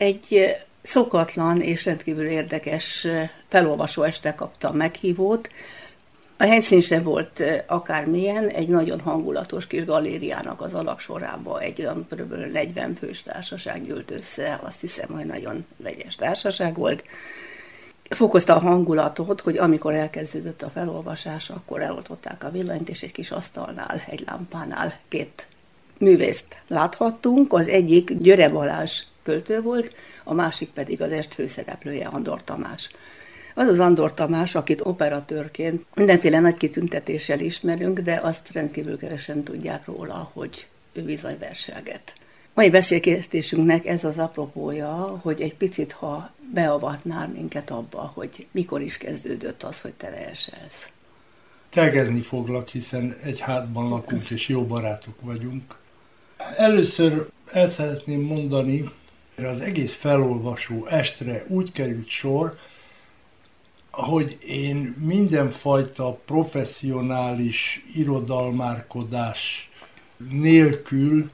Egy szokatlan és rendkívül érdekes felolvasó este kapta a meghívót. A helyszín se volt akármilyen, egy nagyon hangulatos kis galériának az alaksorába egy olyan kb. 40 fős társaság gyűlt össze, azt hiszem, hogy nagyon vegyes társaság volt. Fokozta a hangulatot, hogy amikor elkezdődött a felolvasás, akkor eloltották a villanyt, és egy kis asztalnál, egy lámpánál két művészt láthattunk. Az egyik Györe Balázs költő volt, a másik pedig az est főszereplője Andor Tamás. Az az Andor Tamás, akit operatőrként mindenféle nagy kitüntetéssel ismerünk, de azt rendkívül kevesen tudják róla, hogy ő bizony verselget. Mai beszélgetésünknek ez az apropója, hogy egy picit, ha beavatnál minket abba, hogy mikor is kezdődött az, hogy te verselsz. Tegezni foglak, hiszen egy házban lakunk, és jó barátok vagyunk. Először el szeretném mondani, az egész felolvasó estre úgy került sor, hogy én mindenfajta professzionális irodalmárkodás nélkül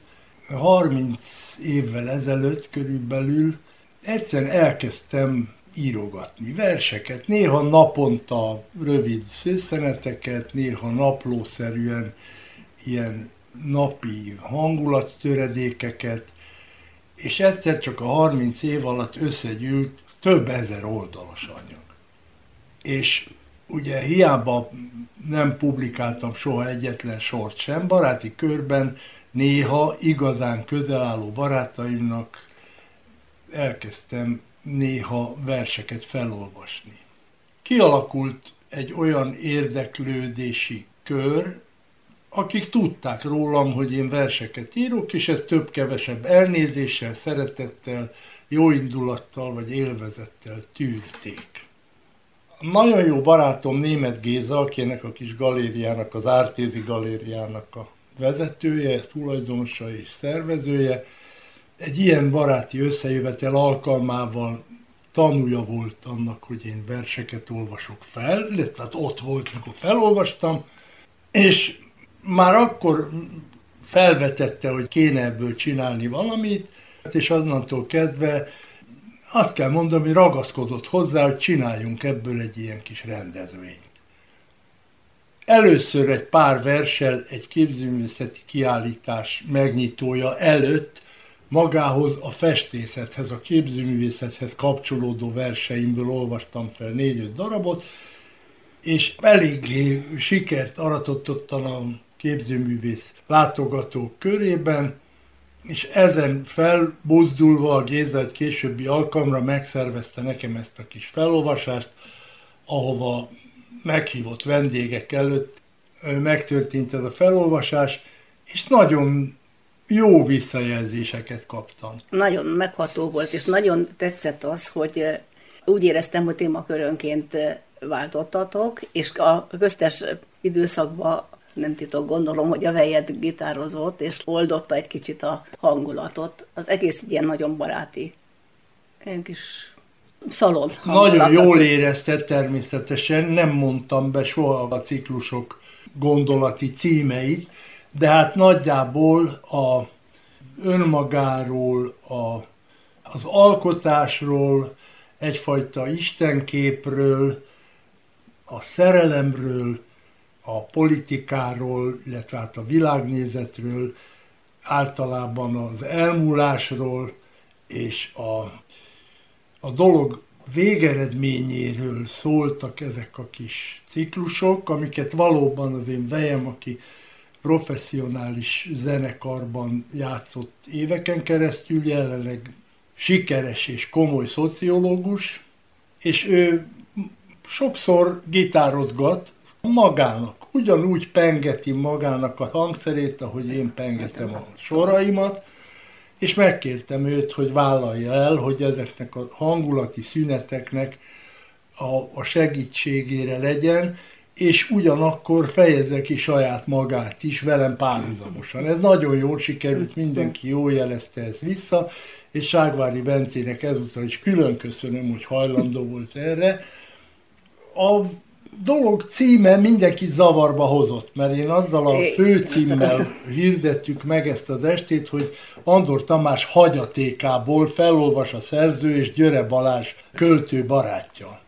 30 évvel ezelőtt körülbelül egyszerűen elkezdtem írogatni verseket, néha naponta rövid szőszeneteket, néha naplószerűen ilyen napi hangulattöredékeket, és egyszer csak a 30 év alatt összegyűlt több ezer oldalas anyag. És ugye hiába nem publikáltam soha egyetlen sort sem, baráti körben néha igazán közel álló barátaimnak elkezdtem néha verseket felolvasni. Kialakult egy olyan érdeklődési kör, akik tudták rólam, hogy én verseket írok, és ezt több-kevesebb elnézéssel, szeretettel, jóindulattal vagy élvezettel tűrték. Nagyon jó barátom német Géza, akinek a kis galériának, az Ártézi galériának a vezetője, tulajdonosa és szervezője, egy ilyen baráti összejövetel alkalmával tanúja volt annak, hogy én verseket olvasok fel, illetve hát ott volt, amikor felolvastam, és már akkor felvetette, hogy kéne ebből csinálni valamit, és azonnantól kezdve azt kell mondani, hogy ragaszkodott hozzá, hogy csináljunk ebből egy ilyen kis rendezvényt. Először egy pár versel egy képzőművészeti kiállítás megnyitója előtt magához a festészethez, a képzőművészethez kapcsolódó verseimből olvastam fel négy-öt darabot, és eléggé sikert aratott a képzőművész látogatók körében, és ezen felbuzdulva a Géza egy későbbi alkalomra megszervezte nekem ezt a kis felolvasást, ahova meghívott vendégek előtt megtörtént ez a felolvasás, és nagyon jó visszajelzéseket kaptam. Nagyon megható volt, és nagyon tetszett az, hogy úgy éreztem, hogy témakörönként váltottatok, és a köztes időszakban nem titok, gondolom, hogy a vejed gitározott, és oldotta egy kicsit a hangulatot. Az egész ilyen nagyon baráti, ilyen kis szalon Nagyon jól érezte természetesen, nem mondtam be soha a ciklusok gondolati címeit, de hát nagyjából a önmagáról, a, az alkotásról, egyfajta istenképről, a szerelemről, a politikáról, illetve hát a világnézetről, általában az elmúlásról és a, a dolog végeredményéről szóltak ezek a kis ciklusok, amiket valóban az én vejem, aki professzionális zenekarban játszott éveken keresztül, jelenleg sikeres és komoly szociológus, és ő sokszor gitározgat, magának, ugyanúgy pengeti magának a hangszerét, ahogy én pengetem a soraimat, és megkértem őt, hogy vállalja el, hogy ezeknek a hangulati szüneteknek a, a segítségére legyen, és ugyanakkor fejezze ki saját magát is velem párhuzamosan. Ez nagyon jól sikerült, mindenki jól jelezte ezt vissza, és Ságvári Bencének ezúttal is külön köszönöm, hogy hajlandó volt erre. A dolog címe mindenkit zavarba hozott, mert én azzal a főcímmel hirdettük meg ezt az estét, hogy Andor Tamás hagyatékából felolvas a szerző és Györe Balázs költő barátja.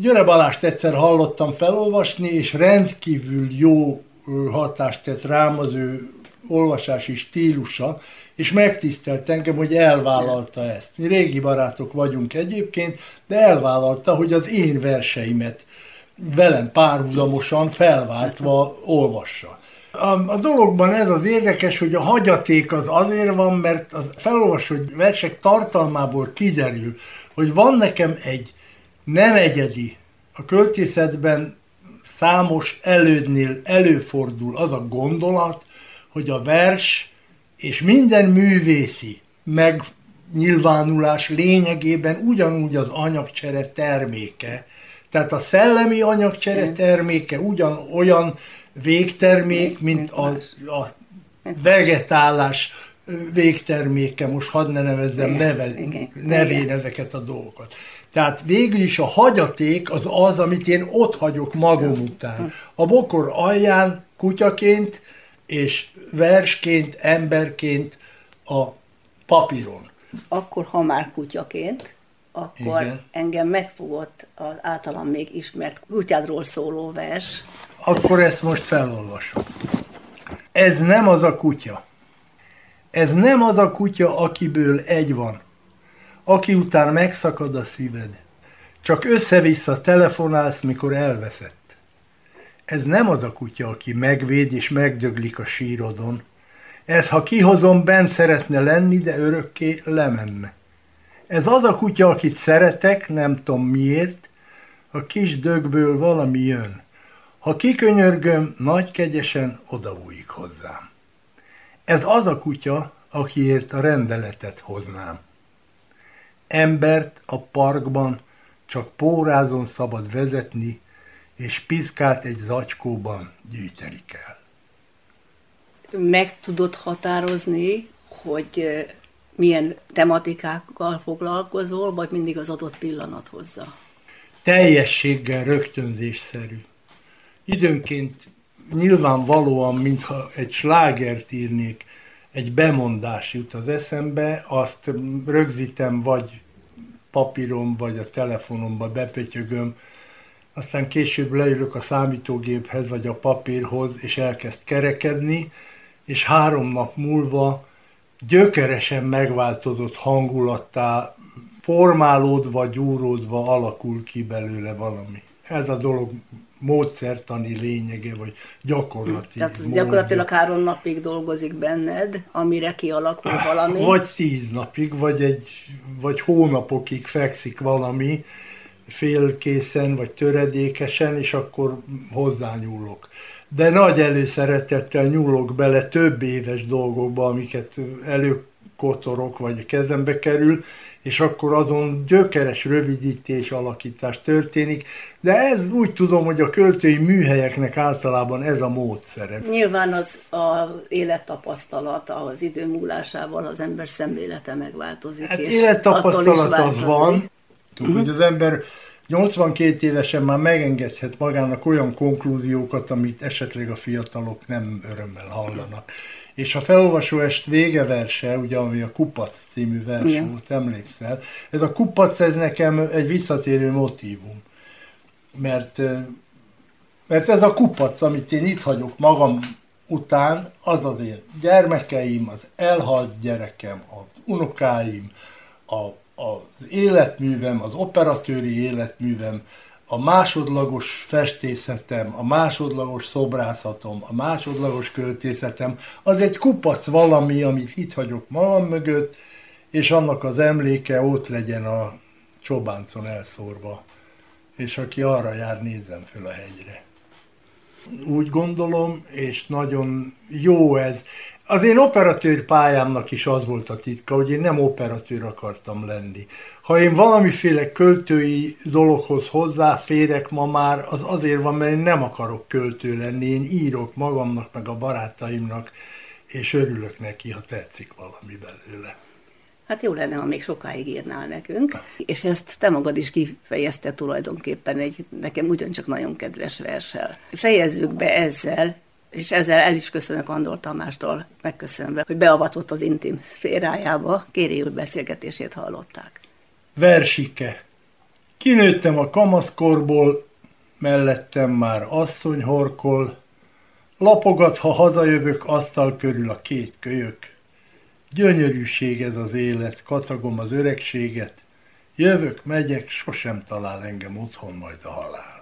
Györe Balást egyszer hallottam felolvasni, és rendkívül jó hatást tett rám az ő olvasási stílusa, és megtisztelt engem, hogy elvállalta ezt. Mi régi barátok vagyunk egyébként, de elvállalta, hogy az én verseimet velem párhuzamosan felváltva olvassa. A, a dologban ez az érdekes, hogy a hagyaték az azért van, mert az felolvasott versek tartalmából kiderül, hogy van nekem egy nem egyedi, a költészetben számos elődnél előfordul az a gondolat, hogy a vers és minden művészi megnyilvánulás lényegében ugyanúgy az anyagcsere terméke. Tehát a szellemi anyagcsere terméke ugyan olyan végtermék, mint a, a vegetálás végterméke, most hadd ne nevezzem neve, nevén ezeket a dolgokat. Tehát végül is a hagyaték az az, amit én ott hagyok magam után. A bokor alján kutyaként és versként, emberként a papíron. Akkor, ha már kutyaként, akkor Igen. engem megfogott az általam még ismert kutyádról szóló vers. Akkor ezt most felolvasom. Ez nem az a kutya. Ez nem az a kutya, akiből egy van aki után megszakad a szíved. Csak össze-vissza telefonálsz, mikor elveszett. Ez nem az a kutya, aki megvéd és megdöglik a sírodon. Ez, ha kihozom, bent szeretne lenni, de örökké lemenne. Ez az a kutya, akit szeretek, nem tudom miért, a kis dögből valami jön. Ha kikönyörgöm, nagy kegyesen odabújik hozzám. Ez az a kutya, akiért a rendeletet hoznám. Embert a parkban csak pórázon szabad vezetni, és piszkát egy zacskóban gyűjteni kell. Meg tudod határozni, hogy milyen tematikákkal foglalkozol, vagy mindig az adott pillanat hozza? Teljességgel rögtönzésszerű. Időnként nyilvánvalóan, mintha egy slágert írnék, egy bemondás jut az eszembe, azt rögzítem vagy papíron, vagy a telefonomba bepötyögöm, aztán később leülök a számítógéphez, vagy a papírhoz, és elkezd kerekedni, és három nap múlva gyökeresen megváltozott hangulattá, formálódva, gyúródva alakul ki belőle valami. Ez a dolog módszertani lényege, vagy gyakorlati Tehát ez gyakorlatilag három napig dolgozik benned, amire kialakul valami. Vagy tíz napig, vagy, egy, vagy hónapokig fekszik valami félkészen, vagy töredékesen, és akkor hozzányúlok. De nagy előszeretettel nyúlok bele több éves dolgokba, amiket előkotorok, vagy kezembe kerül, és akkor azon gyökeres rövidítés, alakítás történik, de ez úgy tudom, hogy a költői műhelyeknek általában ez a módszere. Nyilván az a élettapasztalat, az idő múlásával az ember szemlélete megváltozik. Hát és élettapasztalat az van, Uh-huh. hogy az ember 82 évesen már megengedhet magának olyan konklúziókat, amit esetleg a fiatalok nem örömmel hallanak. És a felolvasó est vége verse, ugye, ami a Kupac című vers Igen. volt, emlékszel? Ez a Kupac, ez nekem egy visszatérő motívum. Mert, mert ez a kupac, amit én itt hagyok magam után, az azért gyermekeim, az elhalt gyerekem, az unokáim, a, az életművem, az operatőri életművem, a másodlagos festészetem, a másodlagos szobrászatom, a másodlagos költészetem, az egy kupac valami, amit itt hagyok magam mögött, és annak az emléke ott legyen a csobáncon elszórva. És aki arra jár, nézzen föl a hegyre. Úgy gondolom, és nagyon jó ez. Az én operatőr pályámnak is az volt a titka, hogy én nem operatőr akartam lenni. Ha én valamiféle költői dologhoz hozzáférek ma már, az azért van, mert én nem akarok költő lenni. Én írok magamnak, meg a barátaimnak, és örülök neki, ha tetszik valami belőle. Hát jó lenne, ha még sokáig írnál nekünk, és ezt te magad is kifejezte tulajdonképpen egy nekem ugyancsak nagyon kedves versel. Fejezzük be ezzel, és ezzel el is köszönök Andor Tamástól, megköszönve, hogy beavatott az intim szférájába, Kéri úr beszélgetését hallották. Versike. Kinőttem a kamaszkorból, mellettem már asszony horkol, lapogat, ha hazajövök, asztal körül a két kölyök. Gyönyörűség ez az élet, kacagom az öregséget, jövök, megyek, sosem talál engem otthon majd a halál.